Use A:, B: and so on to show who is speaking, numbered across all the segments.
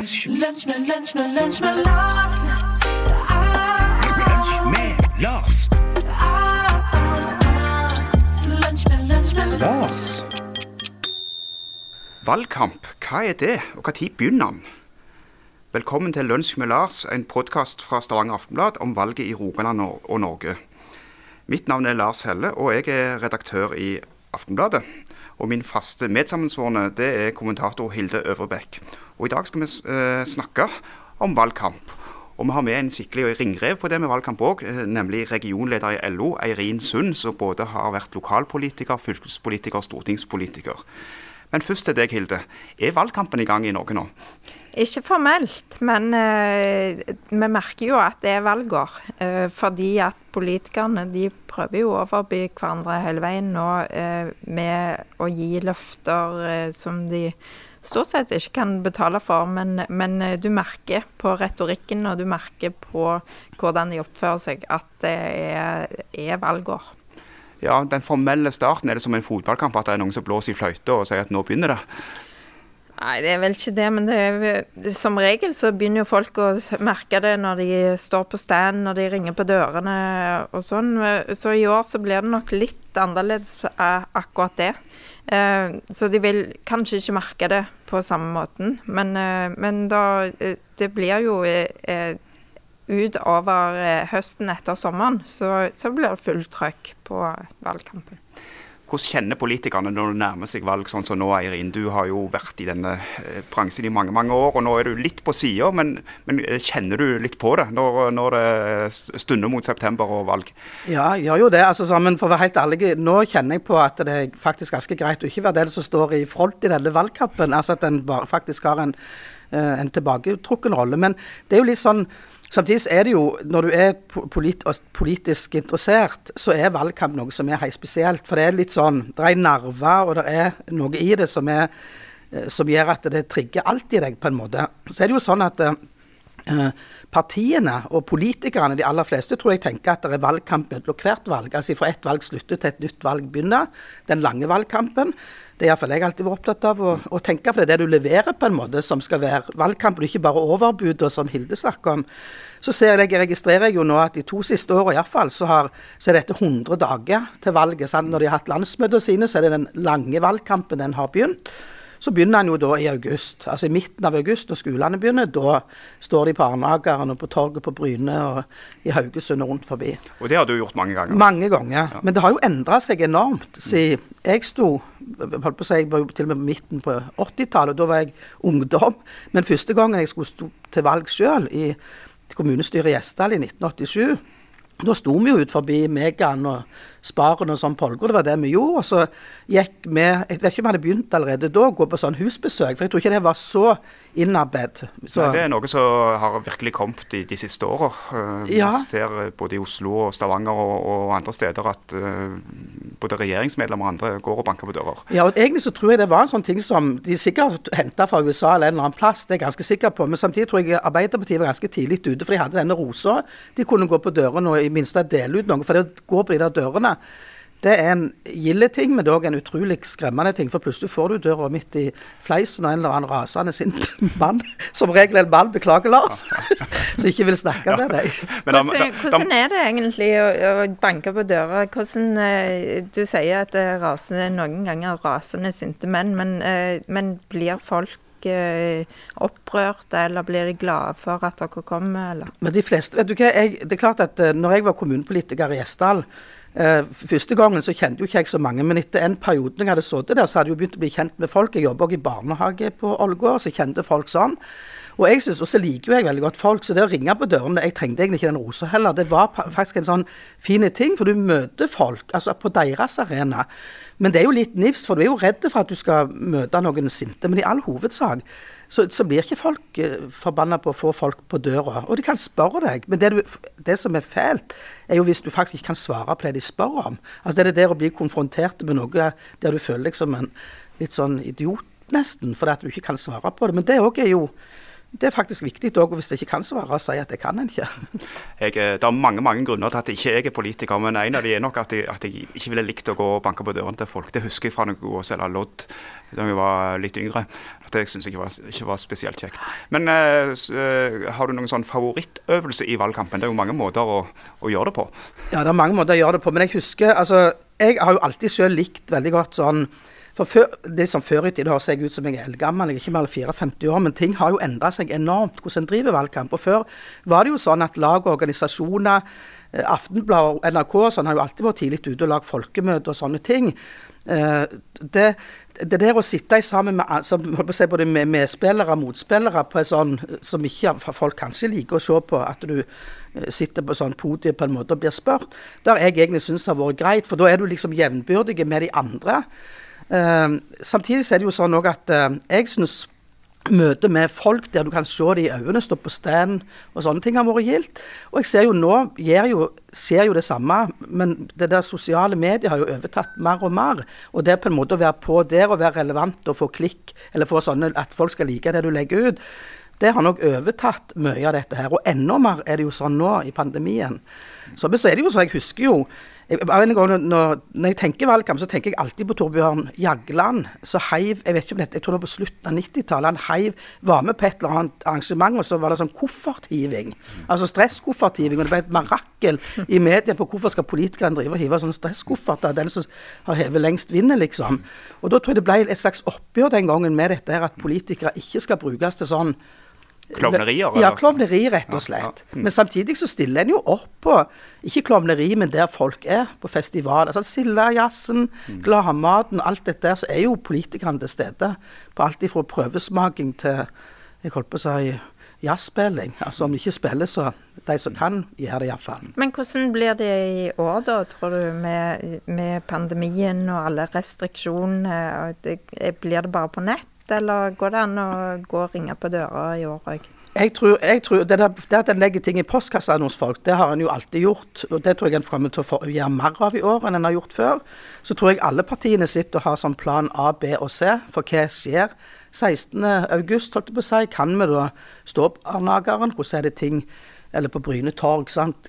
A: Lunsj,
B: Lunsj med, lunsj med, lunsj med Lars.
A: Lunsj med Lars.
B: Lunsj med, lunsj med
A: Lars. Valgkamp, hva er det, og når begynner den? Velkommen til Lunsj med Lars, en podkast fra Stavanger Aftenblad om valget i Rogaland og og Norge. Mitt navn er Lars Helle, og jeg er redaktør i Aftenbladet. Og min faste medsammensvorne det er kommentator Hilde Øvrebekk. Og i dag skal vi eh, snakke om valgkamp. Og vi har med en skikkelig ringrev på det med valgkamp òg, eh, nemlig regionleder i LO, Eirin Sund, som både har vært lokalpolitiker, fylkespolitiker og stortingspolitiker. Men først til deg, Hilde. Er valgkampen i gang i Norge nå?
C: Ikke formelt, men eh, vi merker jo at det er valgår. Eh, fordi at politikerne de prøver jo å overby hverandre hele veien nå eh, med å gi løfter eh, som de stort sett ikke kan betale for. Men, men eh, du merker på retorikken og du merker på hvordan de oppfører seg at det er, er valgår.
A: Ja, Den formelle starten er det som en fotballkamp, at det er noen som blåser i fløyta og sier at nå begynner det.
C: Nei, det er vel ikke det, men det er, som regel så begynner jo folk å merke det når de står på stand, når de ringer på dørene og sånn. Så i år så blir det nok litt annerledes eh, akkurat det. Eh, Så de vil kanskje ikke merke det på samme måten, men, eh, men da Det blir jo utover høsten etter sommeren, så, så blir det fullt trøkk på valgkampen.
A: Hvordan kjenner politikerne når det nærmer seg valg, sånn som nå, Eirin? Du har jo vært i denne eh, bransjen i mange mange år, og nå er du litt på sida. Men, men eh, kjenner du litt på det når, når det stunder mot september og valg?
D: Ja, jeg gjør jo det. altså sammen, For å være helt ærlig, nå kjenner jeg på at det er faktisk ganske greit å ikke være den som står i front i denne valgkampen. altså At en faktisk har en, eh, en tilbaketrukken rolle. Men det er jo litt sånn Samtidig er det jo, når du er polit politisk interessert, så er valgkamp noe som er helt spesielt. For det er litt sånn Det er nerver, og det er noe i det som, er, eh, som gjør at det trigger alt i deg, på en måte. Så er det jo sånn at eh, Eh, partiene og politikerne, de aller fleste, tror jeg tenker at det er valgkamp mellom hvert valg. Altså fra ett valg slutter til et nytt valg begynner. Den lange valgkampen. Det er iallfall jeg alltid vært opptatt av å, å tenke, for det er det du leverer på en måte som skal være valgkampen, ikke bare overbud, som Hilde snakker om. Så ser jeg, jeg registrerer jo nå at de to siste åra iallfall, så, har- så er dette 100 dager til valget. Sant? Når de har hatt landsmøtene sine, så er det den lange valgkampen den har begynt. Så begynner han jo da i august. Altså i midten av august, når skolene begynner. Da står de på Arnageren og på torget på Bryne og i Haugesund og rundt forbi.
A: Og det har du gjort mange ganger.
D: Mange ganger. Men det har jo endra seg enormt siden jeg sto holdt på å si, Jeg var jo til og med på midten på 80-tallet, og da var jeg ungdom. Men første gangen jeg skulle stå til valg sjøl, i kommunestyret i Gjesdal i 1987 da sto vi jo ut forbi Megan og Sparen og sånn polger, Det var det vi gjorde. Og så gikk vi Jeg vet ikke om vi hadde begynt allerede da å gå på sånn husbesøk, for jeg tror ikke det var så innarbeidet.
A: Det er noe som har virkelig kommet de, de siste åra. Vi
D: Ja.
A: Ser eh, både i Oslo og Stavanger og, og andre steder at uh, både regjeringsmedlemmer og andre går og banker på dører.
D: Ja, og egentlig så tror jeg det var en sånn ting som de sikkert henta fra USA eller en eller annen plass, det er jeg ganske sikker på. Men samtidig tror jeg Arbeiderpartiet var ganske tidlig ute, for de hadde denne rosa. De kunne gå på dørene og i minste dele ut noe. For det å gå på de der dørene, det er en gild ting, men òg en utrolig skremmende ting. For plutselig får du døra midt i fleisen av en eller annen rasende sint mann. Som regel en mann, beklager Lars, som ikke vil snakke med deg.
C: Hvordan, hvordan er det egentlig å, å banke på døra? Hvordan, eh, du sier at det er rasende, noen ganger rasende sinte menn, men, eh, men blir folk eh, opprørte, eller blir de glade for at dere kommer, eller?
D: Men de fleste, vet du hva, jeg, det er klart at eh, når jeg var kommunepolitiker i Gjesdal, Eh, første gangen så kjente jo ikke jeg så mange, men etter en periode når jeg hadde sittet der, så hadde jeg begynt å bli kjent med folk. Jeg jobba også i barnehage på Ålgård, så jeg kjente folk sånn. Og jeg synes, og så liker jo jeg veldig godt folk, så det å ringe på dørene Jeg trengte egentlig ikke den rosa heller. Det var faktisk en sånn fin ting, for du møter folk altså på deres arena. Men det er jo litt nifst, for du er jo redd for at du skal møte noen sinte. Men i all hovedsak så, så blir ikke folk eh, forbanna på å få folk på døra. Og de kan spørre deg, men det, du, det som er fælt, er jo hvis du faktisk ikke kan svare på det de spør om. Altså Det er det der å bli konfrontert med noe der du føler deg som en litt sånn idiot, nesten, fordi at du ikke kan svare på det. Men det òg er jo det er faktisk viktig òg, hvis jeg ikke kan svare, å si at det kan en ikke.
A: Jeg, eh, det er mange mange grunner til at ikke jeg er politiker, men en av de er nok at jeg, at jeg ikke ville likt å gå og banke på dørene til folk. Det husker jeg fra når jeg går og selge lodd da jeg var litt yngre. Det syns jeg ikke var, ikke var spesielt kjekt. Men uh, eh, har du noen sånn favorittøvelse i valgkampen? Det er jo mange måter å, å gjøre det på.
D: Ja, det er mange måter å gjøre det på. Men jeg husker altså, Jeg har jo alltid selv likt veldig godt sånn for før, det sånn Før i tiden høres jeg ut som jeg er eldgammel, jeg er ikke mer enn 54 år, men ting har jo endra seg enormt hvordan en driver valgkamp. Og Før var det jo sånn at lag og organisasjoner, Aftenbladet Aftenblad og NRK og sånn, har jo alltid vært tidlig ute og lagd folkemøter og sånne ting. Eh, det, det der å sitte sammen med si, både med medspillere og motspillere på en sånn som ikke folk kanskje liker å se på, at du eh, sitter på sånn podium på en måte og blir spurt, det har jeg egentlig syntes har vært greit. For da er du liksom jevnbyrdig med de andre. Eh, samtidig er det jo sånn òg at jeg syns møte med folk der du kan se de i øynene, stå på stand og sånne ting har vært gildt. Og jeg ser jo nå jo, ser jo det samme, men det der sosiale medier har jo overtatt mer og mer. Og det på en måte å være på der og være relevant og få klikk, eller få sånne at folk skal like det du legger ut, det har nok overtatt mye av dette her. Og enda mer er det jo sånn nå i pandemien. Så, så er det jo så, jeg husker jo jeg, gang når, når jeg tenker valgkamp, så tenker jeg alltid på Torbjørn Jagland. Så heiv jeg vet ikke om dette, jeg tror det var på slutten av 90-tallet. Han heiv, var med på et eller annet arrangement, og så var det sånn kofferthiving. Altså stresskofferthiving. Og det ble et marakel i media på hvorfor skal politikerne drive og hive sånne stresskofferter. Den som har hevet lengst, vinner, liksom. Og da tror jeg det ble et slags oppgjør den gangen med dette her at politikere ikke skal brukes til sånn
A: Klovnerier?
D: ja,
A: eller?
D: klovneri, rett og slett.
A: ja. Mm.
D: Men samtidig så stiller en jo opp på ikke klovneri, men der folk er, på festival. Altså Sildajazzen,
A: Mm.
D: gladmaten, alt dette der, så er jo politikerne til stede. På alt ifra prøvesmaking til jeg holdt på å si jazzspilling. Altså om de ikke spiller, så de som kan, gjør det iallfall.
C: Men hvordan blir det i år, da, tror du, med, med pandemien og alle restriksjonene? og det- Blir det bare på nett, eller går det an å gå og ringe på døra i år òg?
D: Jeg tror, jeg tror det, der, det at en legger ting i postkassen hos folk, det har en jo alltid gjort. Og det tror jeg en kommer til å gjøre mer av i år enn en har gjort før. Så tror jeg alle partiene sitter og har sånn plan A, B og C for hva skjer. 16. august, holdt på kan vi da stå opp Arnageren? Hvordan er det ting eller på Bryne torg. sant?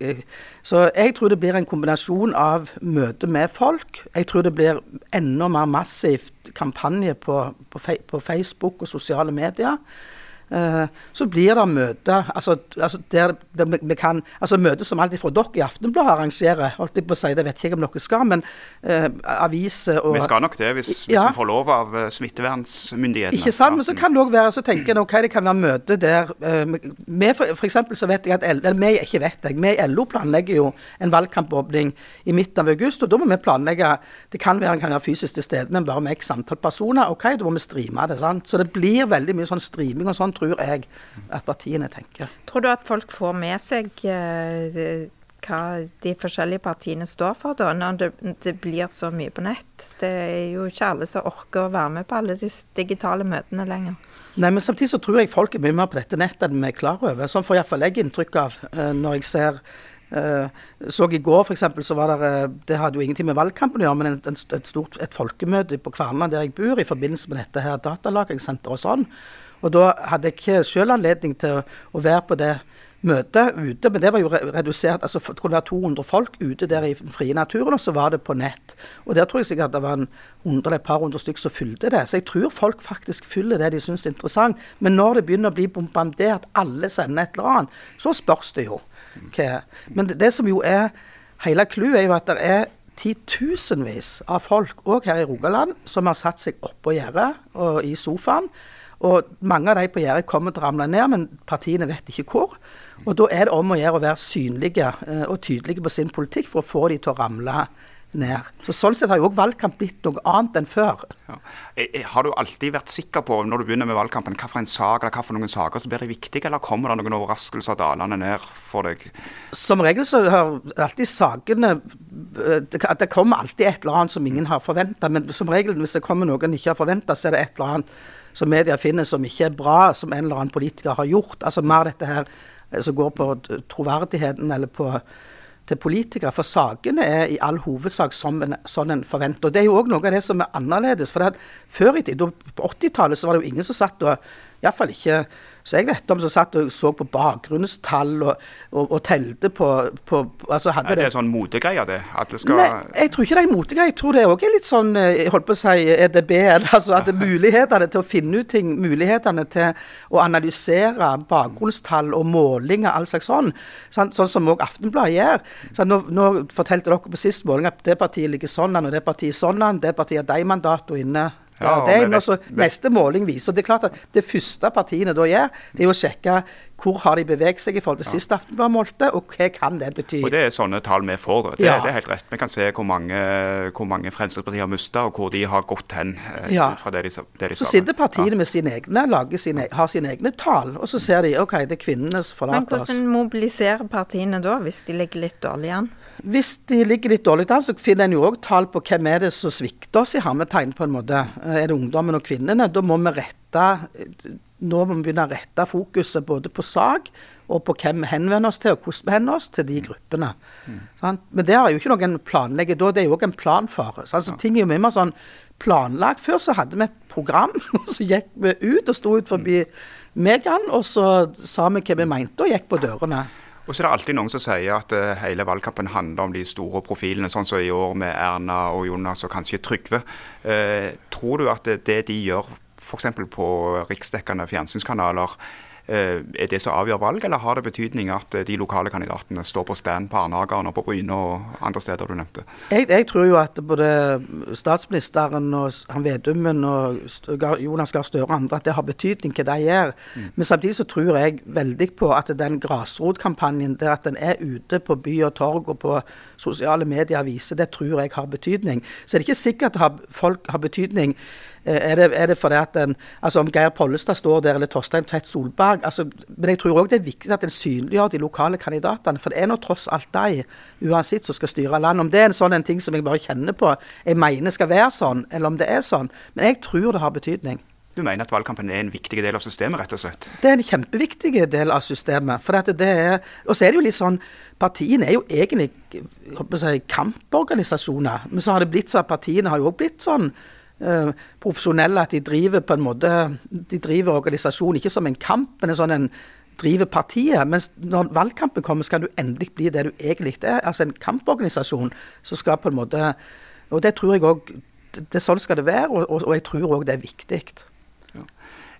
D: Så jeg tror det blir en kombinasjon av møte med folk. Jeg tror det blir enda mer massivt kampanje på, på, på Facebook og sosiale medier. Eh, så blir det møte altså, altså der vi, kan, altså møte som alltid fra dere i Aftenbladet arrangerer. holdt jeg på å si, Det vet jeg ikke om dere skal, men uh, aviser og
A: Vi skal nok det, hvis, hvis
D: Ja.
A: vi får lov av smittevernmyndighetene. smittevernsmyndighetene.
D: ikke sant? Men så kan det òg være så tenker jeg, ok, det kan være møte der eh, med for, for eksempel så vet jeg at eller vi ikke vet jeg, vi i LO planlegger jo en valgkampåpning i midten av august. og Da må vi planlegge Det kan være en kan være fysisk til stede, men bare med x antall personer. ok, Da må vi streame det. sant? Så det blir veldig mye sånn streaming og sånn, tror jeg at partiene tenker.
C: Tror du at folk får med seg eh, hva de forskjellige partiene står for, da, når det, det blir så mye på nett? Det er jo ikke alle som orker å være med på alle disse digitale møtene lenger.
D: Nei, men samtidig så tror jeg folk er mye mer på dette nettet enn vi er klar over. Sånn får iallfall jeg inntrykk av eh, når jeg ser eh, Så i går f.eks. så var det Det hadde jo ingenting med valgkampen å gjøre, men en, en, et stort et folkemøte på Kverna der jeg bor, i forbindelse med dette her datalagringssenteret og sånn. Og da hadde jeg ikke selv anledning til å være på det møtet ute, men det var jo redusert. altså Det kunne være 200 folk ute der i den frie naturen, og så var det på nett. Og der tror jeg sikkert det var en 100 eller et par hundre stykker som fulgte det. Så jeg tror folk faktisk fyller det de syns er interessant. Men når det begynner å bli bombardert, alle sender et eller annet, så spørs det jo. hva Men det, det som jo er hele clouet, er jo at det er titusenvis av folk, òg her i Rogaland, som har satt seg oppå gjerdet og i sofaen Og mange av de på gjerdet kommer til å ramle ned, men partiene vet ikke hvor. Og da er det om å gjøre å være synlige eh, og tydelige på sin politikk for å få de til å ramle ned. Så Sånn sett har jo òg valgkamp blitt noe annet enn før.
A: Ja. Eh, eh, Har du alltid vært sikker på når du begynner med valgkampen, hva for en sak eller hva for noen saker som blir det viktige, eller kommer det noen overraskelser dalende ned for deg?
D: Som regel så har alltid sakene det, kommer alltid et eller annet som ingen har forventa. Men som regel hvis det kommer noen en ikke har forventa, så er det et eller annet som media finner som ikke er bra, som en eller annen politiker har gjort. Altså mer dette her eh, som går på troverdigheten eller på til politikere. For sakene er i all hovedsak som en, sånn en forventer. Og Det er jo òg noe av det som er annerledes. For Før i tid, på 80-tallet, så var det jo ingen som satt og Iallfall ikke så jeg vet om som satt og så på bakgrunnstall og, og, og telte på, på altså hadde
A: Er det sånn motegreie, det? At det skal
D: Nei, jeg tror ikke det er motegreie. Jeg tror det òg er litt sånn eh, jeg holdt på å si EDB. Altså at det mulighetene til å finne ut ting, mulighetene til å analysere bakgrunnstall og målinger, all slags sånn. Sånn, sånn som òg Aftenbladet gjør. Sånn, nå, nå fortalte dere på sist måling at det partiet ligger sånn an, og det partiet sånn an. Det partiet har de mandatene inne.
A: Ja,
D: det, er
A: også,
D: neste måling viser og Det er klart at det første partiene da gjør, det er å sjekke hvor har de beveget seg i forhold til sist Aftenblad målte, og hva kan det bety.
A: Og det er sånne tall vi får. Det,
D: Ja.
A: det er helt rett. Vi kan se hvor mange, hvor mange Fremskrittspartiet har mista, og hvor de har gått hen. eh,
D: Ja.
A: fra det de, det de
D: Så sitter partiene med sine egne, lager sine, har sine egne tall, og så ser de OK, det er kvinnene som forlater oss.
C: Men hvordan mobiliserer partiene da, hvis de ligger litt dårlig an?
D: Hvis de ligger litt dårlig an, så finner en jo òg tall på hvem er det som svikter oss i hermetegn, på en måte. Er det ungdommen og kvinnene? Da må vi rette Nå må vi begynne å rette fokuset både på sak og på hvem vi henvender oss til, og hvordan vi henvender oss til de gruppene. Sant? Men det har jo ikke noen planlegger da, det er jo òg en plan for. Så ja. ting er jo mye mer sånn planlagt. Før så hadde vi et program, og så gikk vi ut og sto ut forbi Megan, og så sa vi hva vi mente, og gikk på dørene.
A: Og så er det alltid noen som sier at eh, hele valgkampen handler om de store profilene, sånn som i år med Erna og Jonas og kanskje Trygve. Eh, tror du at det, de gjør f.eks. på riksdekkende fjernsynskanaler, er det som avgjør valg, eller har det betydning at eh, de lokale kandidatene står på stand på Arnageren og på Bryne og andre steder du nevnte?
D: Jeg, jeg tror jo at både statsministeren og han Vedumen og Jonas Gahr Støre og andre, at det har betydning hva de gjør. Men samtidig så tror jeg veldig på at den grasrotkampanjen, der at den er ute på by og torg og på sosiale medier viser, det tror jeg har betydning. Så det er det ikke sikkert at folk har betydning. Er det, er det fordi at en, altså Om Geir Pollestad står der, eller Torstein Tvedt Solberg altså, Men jeg tror òg det er viktig at en synliggjør de lokale kandidatene. For det er nå tross alt de, uansett, som skal styre landet. Om det er en sånn en ting som jeg bare kjenner på, jeg mener skal være sånn, eller om det er sånn. Men jeg tror det har betydning.
A: Du mener at valgkampen er en viktig del av systemet, rett og slett?
D: Det er en kjempeviktig del av systemet. For at det er, og så er det jo litt sånn Partiene er jo egentlig si, kamporganisasjoner. Men så har det blitt så at partiene har jo òg blitt sånn eh, profesjonelle at de driver på en måte De driver organisasjonen ikke som en kamp, men en sånn en driver partiet. Mens når valgkampen kommer, skal du endelig bli det du egentlig er. Altså en kamporganisasjon som skal på en måte Og det tror jeg òg det, Sånn skal det være, og, og jeg tror òg det er viktig.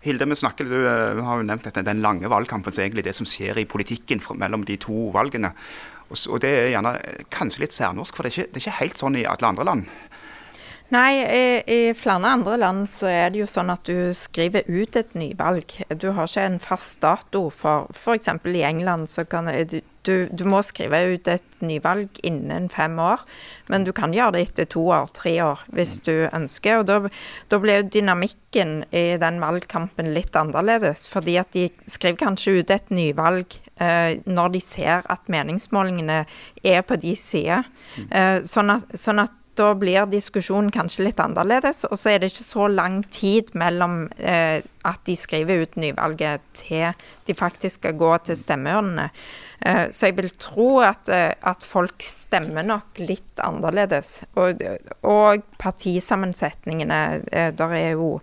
A: Hilde, vi snakker, du eh, har jo nevnt dette, den lange valgkampen, som egentlig det som skjer i politikken mellom de to valgene. Og, og det er gjerne eh, kanskje litt særnorsk, for det er, ikke, det er ikke helt sånn i alle andre land.
C: Nei, i, i flere andre land så er det jo sånn at du skriver ut et nyvalg. Du har ikke en fast dato. For f.eks. i England så kan du, du, du må skrive ut et nyvalg innen fem år. Men du kan gjøre det etter to år, tre år, hvis du ønsker. Og da, da blir jo dynamikken i den valgkampen litt annerledes. Fordi at de skriver kanskje ut et nyvalg eh, når de ser at meningsmålingene er på de sider. Eh, sånn, at, sånn at da blir diskusjonen kanskje litt annerledes. Og så er det ikke så lang tid mellom eh, at de skriver ut nyvalget til de faktisk skal gå til stemmeurnene. Eh, så jeg vil tro at, eh, at folk stemmer nok litt annerledes. Og, og partisammensetningene eh, Der er jo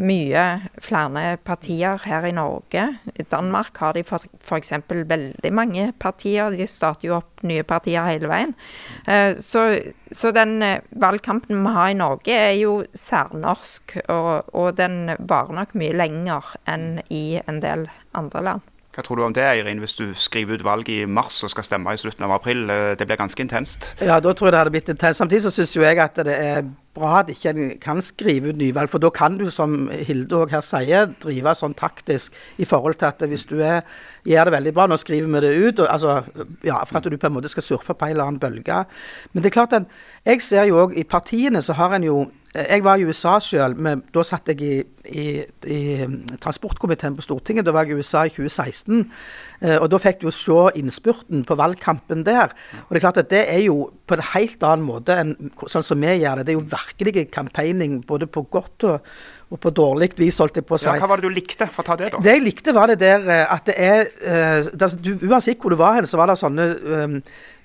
C: mye flere partier her i Norge. I Danmark har de f.eks. veldig mange partier. De starter jo opp nye partier hele veien. Så, så den valgkampen vi har i Norge er jo særnorsk, og, og den varer nok mye lenger enn i en del andre land.
A: Hva tror du om det, Eirin, hvis du skriver ut valg i mars og skal stemme i slutten av april? Eh, Det blir ganske intenst.
D: Ja, da tror jeg det hadde blitt intenst. Samtidig så syns jo jeg at det er bra at ikke en kan skrive ut nyvalg, for da kan du, som Hilde òg her sier, drive sånn taktisk i forhold til at hvis du er, gjør det veldig bra, nå skriver vi det ut, og, altså, ja, for at du på en måte skal surfe på en eller annen bølge. Men det er klart at jeg ser jo òg i partiene så har en jo jeg var i USA sjøl. Da satt jeg i, i, i, transportkomiteen på Stortinget. Da var jeg i USA i 2016. Eh, og da fikk du jo se innspurten på valgkampen der. Og det er klart at det er jo på en helt annen måte enn sånn som vi gjør det. Det er jo virkelig campaigning både på godt og, og på dårlig vis, holdt jeg på å si.
A: Ja, hva var det du likte? Få ta det, da.
D: Det jeg likte, var det der eh, at det er uh, det, du, Uansett hvor du var hen, så var det sånne um,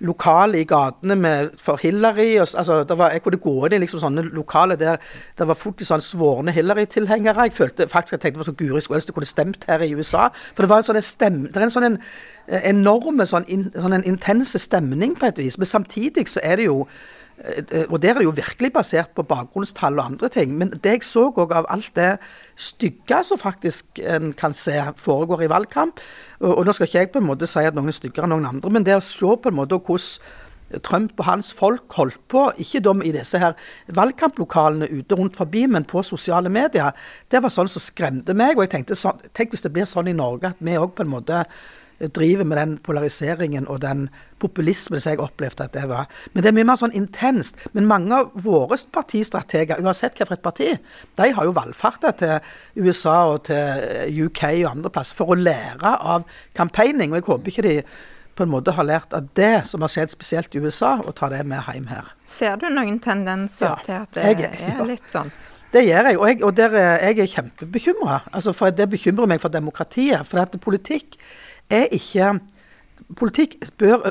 D: lokale i gatene med, for Hillary. Og, altså, det var, jeg kunne gå inn i liksom sånne lokale der det var faktisk sånn svorne Hillary-tilhengere. Jeg følte faktisk jeg tenkte på sånn Guri skulle ønske kunne stemt her i USA. For det var en sånn stemme, det er en sånn en, enorme sånn, in, sånn en intense stemning på et vis. Men samtidig så er det jo og der er det jo virkelig basert på bakgrunnstall og andre ting. Men det jeg så òg av alt det stygge som faktisk en kan se foregår i valgkamp og nå skal ikke jeg på en måte si at noen er styggere enn noen andre, men det å se på en måte hvordan Trump og hans folk holdt på, ikke de i disse her valgkamplokalene ute rundt forbi, men på sosiale medier, det var sånn som skremte meg. Og jeg tenkte sånn, tenk hvis det blir sånn i Norge at vi òg på en måte driver med den polariseringen og den populismen som jeg opplevde at det var. Men det er mye mer sånn intenst. Men mange av våre partistrateger, uansett hvilket parti, de har jo valfarta til USA og til UK og andre plasser for å lære av campaigning. Og jeg håper ikke de på en måte har lært av det som har skjedd spesielt i USA, og tar det med hjem her.
C: Ser du noen tendenser
D: Ja,
C: til at det
D: jeg-
C: er litt sånn?
D: Det gjør jeg, og jeg, og der, er- jeg er kjempebekymra. Altså, for det bekymrer meg for demokratiet. For at politikk er ikke Politikk bør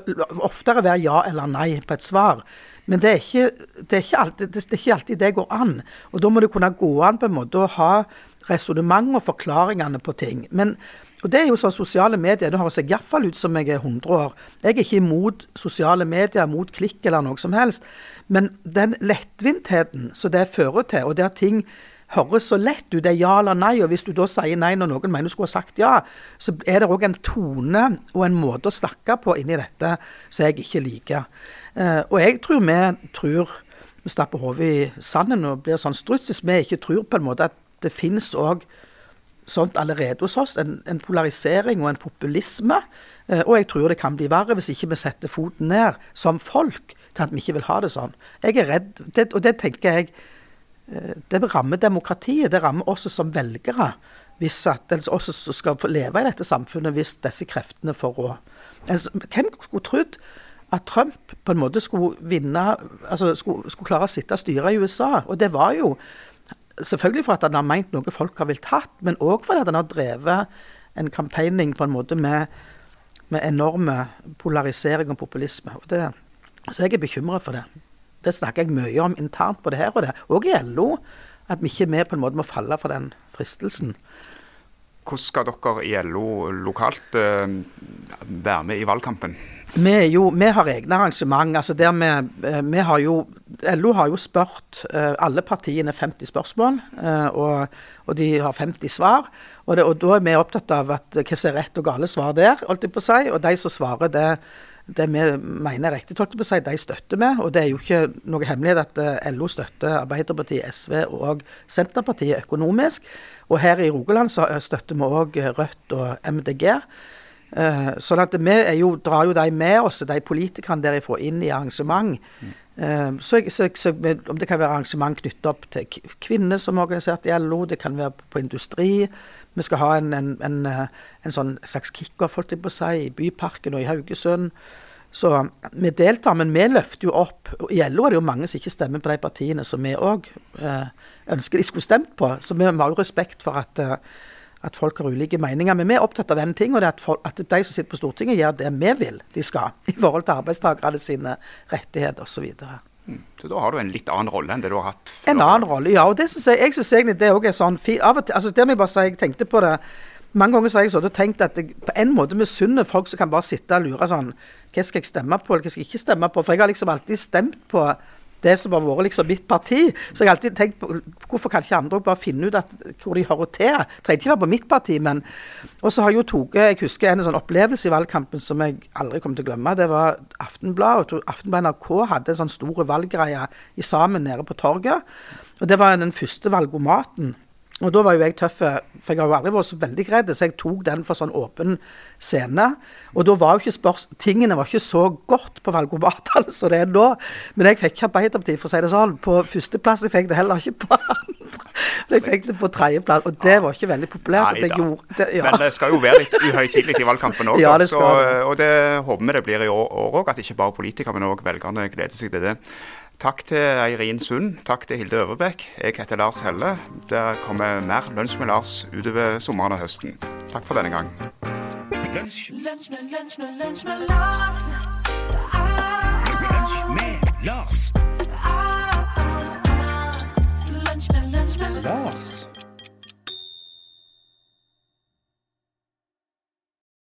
D: oftere være ja eller nei på et svar. Men det er ikke, det er alltid, det, det er ikke alltid det går an. Og da må det kunne gå an på en måte å ha resonnement og forklaringene på ting. Men, og det er jo sånn sosiale medier. Det høres iallfall ut som jeg er 100 år. Jeg er ikke imot sosiale medier, mot klikk eller noe som helst. Men den lettvintheten som det fører til, og der ting høres så lett ut, det er ja eller nei, og hvis du da sier nei når noen mener du skulle ha sagt ja, så er det òg en tone og en måte å snakke på inni dette som jeg ikke liker. Eh, og jeg tror vi tror vi stapper hodet i sanden og blir sånn struts hvis vi ikke tror på en måte at det finnes òg sånt allerede hos oss. En, en polarisering og en populisme. Eh, og jeg tror det kan bli verre hvis ikke vi setter foten ned som folk til at vi ikke vil ha det sånn. Jeg er redd, det, og det tenker jeg Det rammer demokratiet. Det rammer oss som velgere. Hvis at, oss som skal leve i dette samfunnet hvis disse kreftene får råd. Altså, hvem skulle trodd at Trump på en måte skulle vinne altså skulle, skulle klare å sitte og styre i USA? Og det var jo selvfølgelig for at han har meint noe folk har villet hatt, men òg fordi han har drevet en campaigning på en måte med, med enorme polarisering og populisme. Og det, så jeg er bekymra for det. Det snakker jeg mye om internt både her og der, og i LO. At vi ikke er med på en måte må falle for den fristelsen.
A: Hvordan skal dere i LO lokalt eh, være med i valgkampen?
D: Vi, jo, vi har egne arrangement. altså vi, eh, vi har jo, LO har jo spurt eh, alle partiene 50 spørsmål, eh, og, og de har 50 svar. Og, det, og Da er vi opptatt av at hva som er rett og gale svar der, holdt jeg på å si. Og de som svarer det, det vi mener er riktig, holdt jeg på å si, de støtter vi. Og det er jo ikke noe hemmelighet at eh, LO støtter Arbeiderpartiet, SV og Senterpartiet økonomisk. Og her i Rogaland så eh, støtter vi òg Rødt og MDG. Eh, sånn at vi jo, drar jo de med oss, de politikerne derifra, inn i arrangement. Eh, så, jeg- så, så, om det kan være arrangement knyttet opp til kvinner som er organisert i LO, det kan være på industri. Vi skal ha en, en, en, eh, en sånn slags kickoff holdt jeg på å si, i Byparken og i Haugesund. Så vi deltar, men vi løfter jo opp. og I LO er det jo mange som ikke stemmer på de partiene som vi òg eh, ønsker de skulle stemt på. Så vi har jo respekt for at, eh, at folk har ulike meninger. Men vi er opptatt av en ting, og det er at, folk, at de som sitter på Stortinget, gjør det vi vil de skal. I forhold til arbeidstakerne sine rettigheter osv.
A: Så da har du en litt annen rolle enn det du har hatt før.
D: En annen rolle, ja. Og det synes jeg, jeg synes egentlig det òg er sånn fint. Av og til, altså det må jeg bare si, jeg tenkte på det mange ganger så har jeg sånn tenkt at jeg på en måte misunner folk som kan bare sitte og lure sånn Hva skal jeg stemme på, eller hva skal jeg ikke stemme på? For jeg har liksom alltid stemt på det som har vært liksom mitt parti. Så jeg har alltid tenkt på hvorfor kan ikke andre bare finne ut at, hvor de hører til. Trenger ikke være på mitt parti, men Og så har jeg jo tatt Jeg husker en sånn opplevelse i valgkampen som jeg aldri kommer til å glemme. Det var Aftenbladet. Aftenbladet NRK hadde en sånn stor valggreie sammen nede på torget. Og det var den første valgomaten. Og da var jo jeg tøff, for jeg har jo aldri vært så veldig redd, så jeg tok den for sånn åpen scene. Og da var jo ikke spørs... Tingene var ikke så godt på valgomatene som det er nå. Men jeg fikk ikke Arbeiderpartiet, for å si det sånn, på førsteplass. Jeg fikk det heller ikke på andre. Men jeg fikk det på tredjeplass, og det var ikke veldig populært.
A: Neida.
D: gjorde det, ja.
A: Men det skal jo være litt uhøytidelig i valgkampen òg.
D: Ja.
A: Og det håper vi det blir i år òg, at ikke bare politikere, men òg velgerne gleder seg til det. Takk til Eirin Sund. Takk til Hilde Øverbekk. Jeg heter Lars Helle. Det kommer mer Lunsj med Lars utover sommeren og høsten. Takk for denne gang.
E: Lunsj med Lars.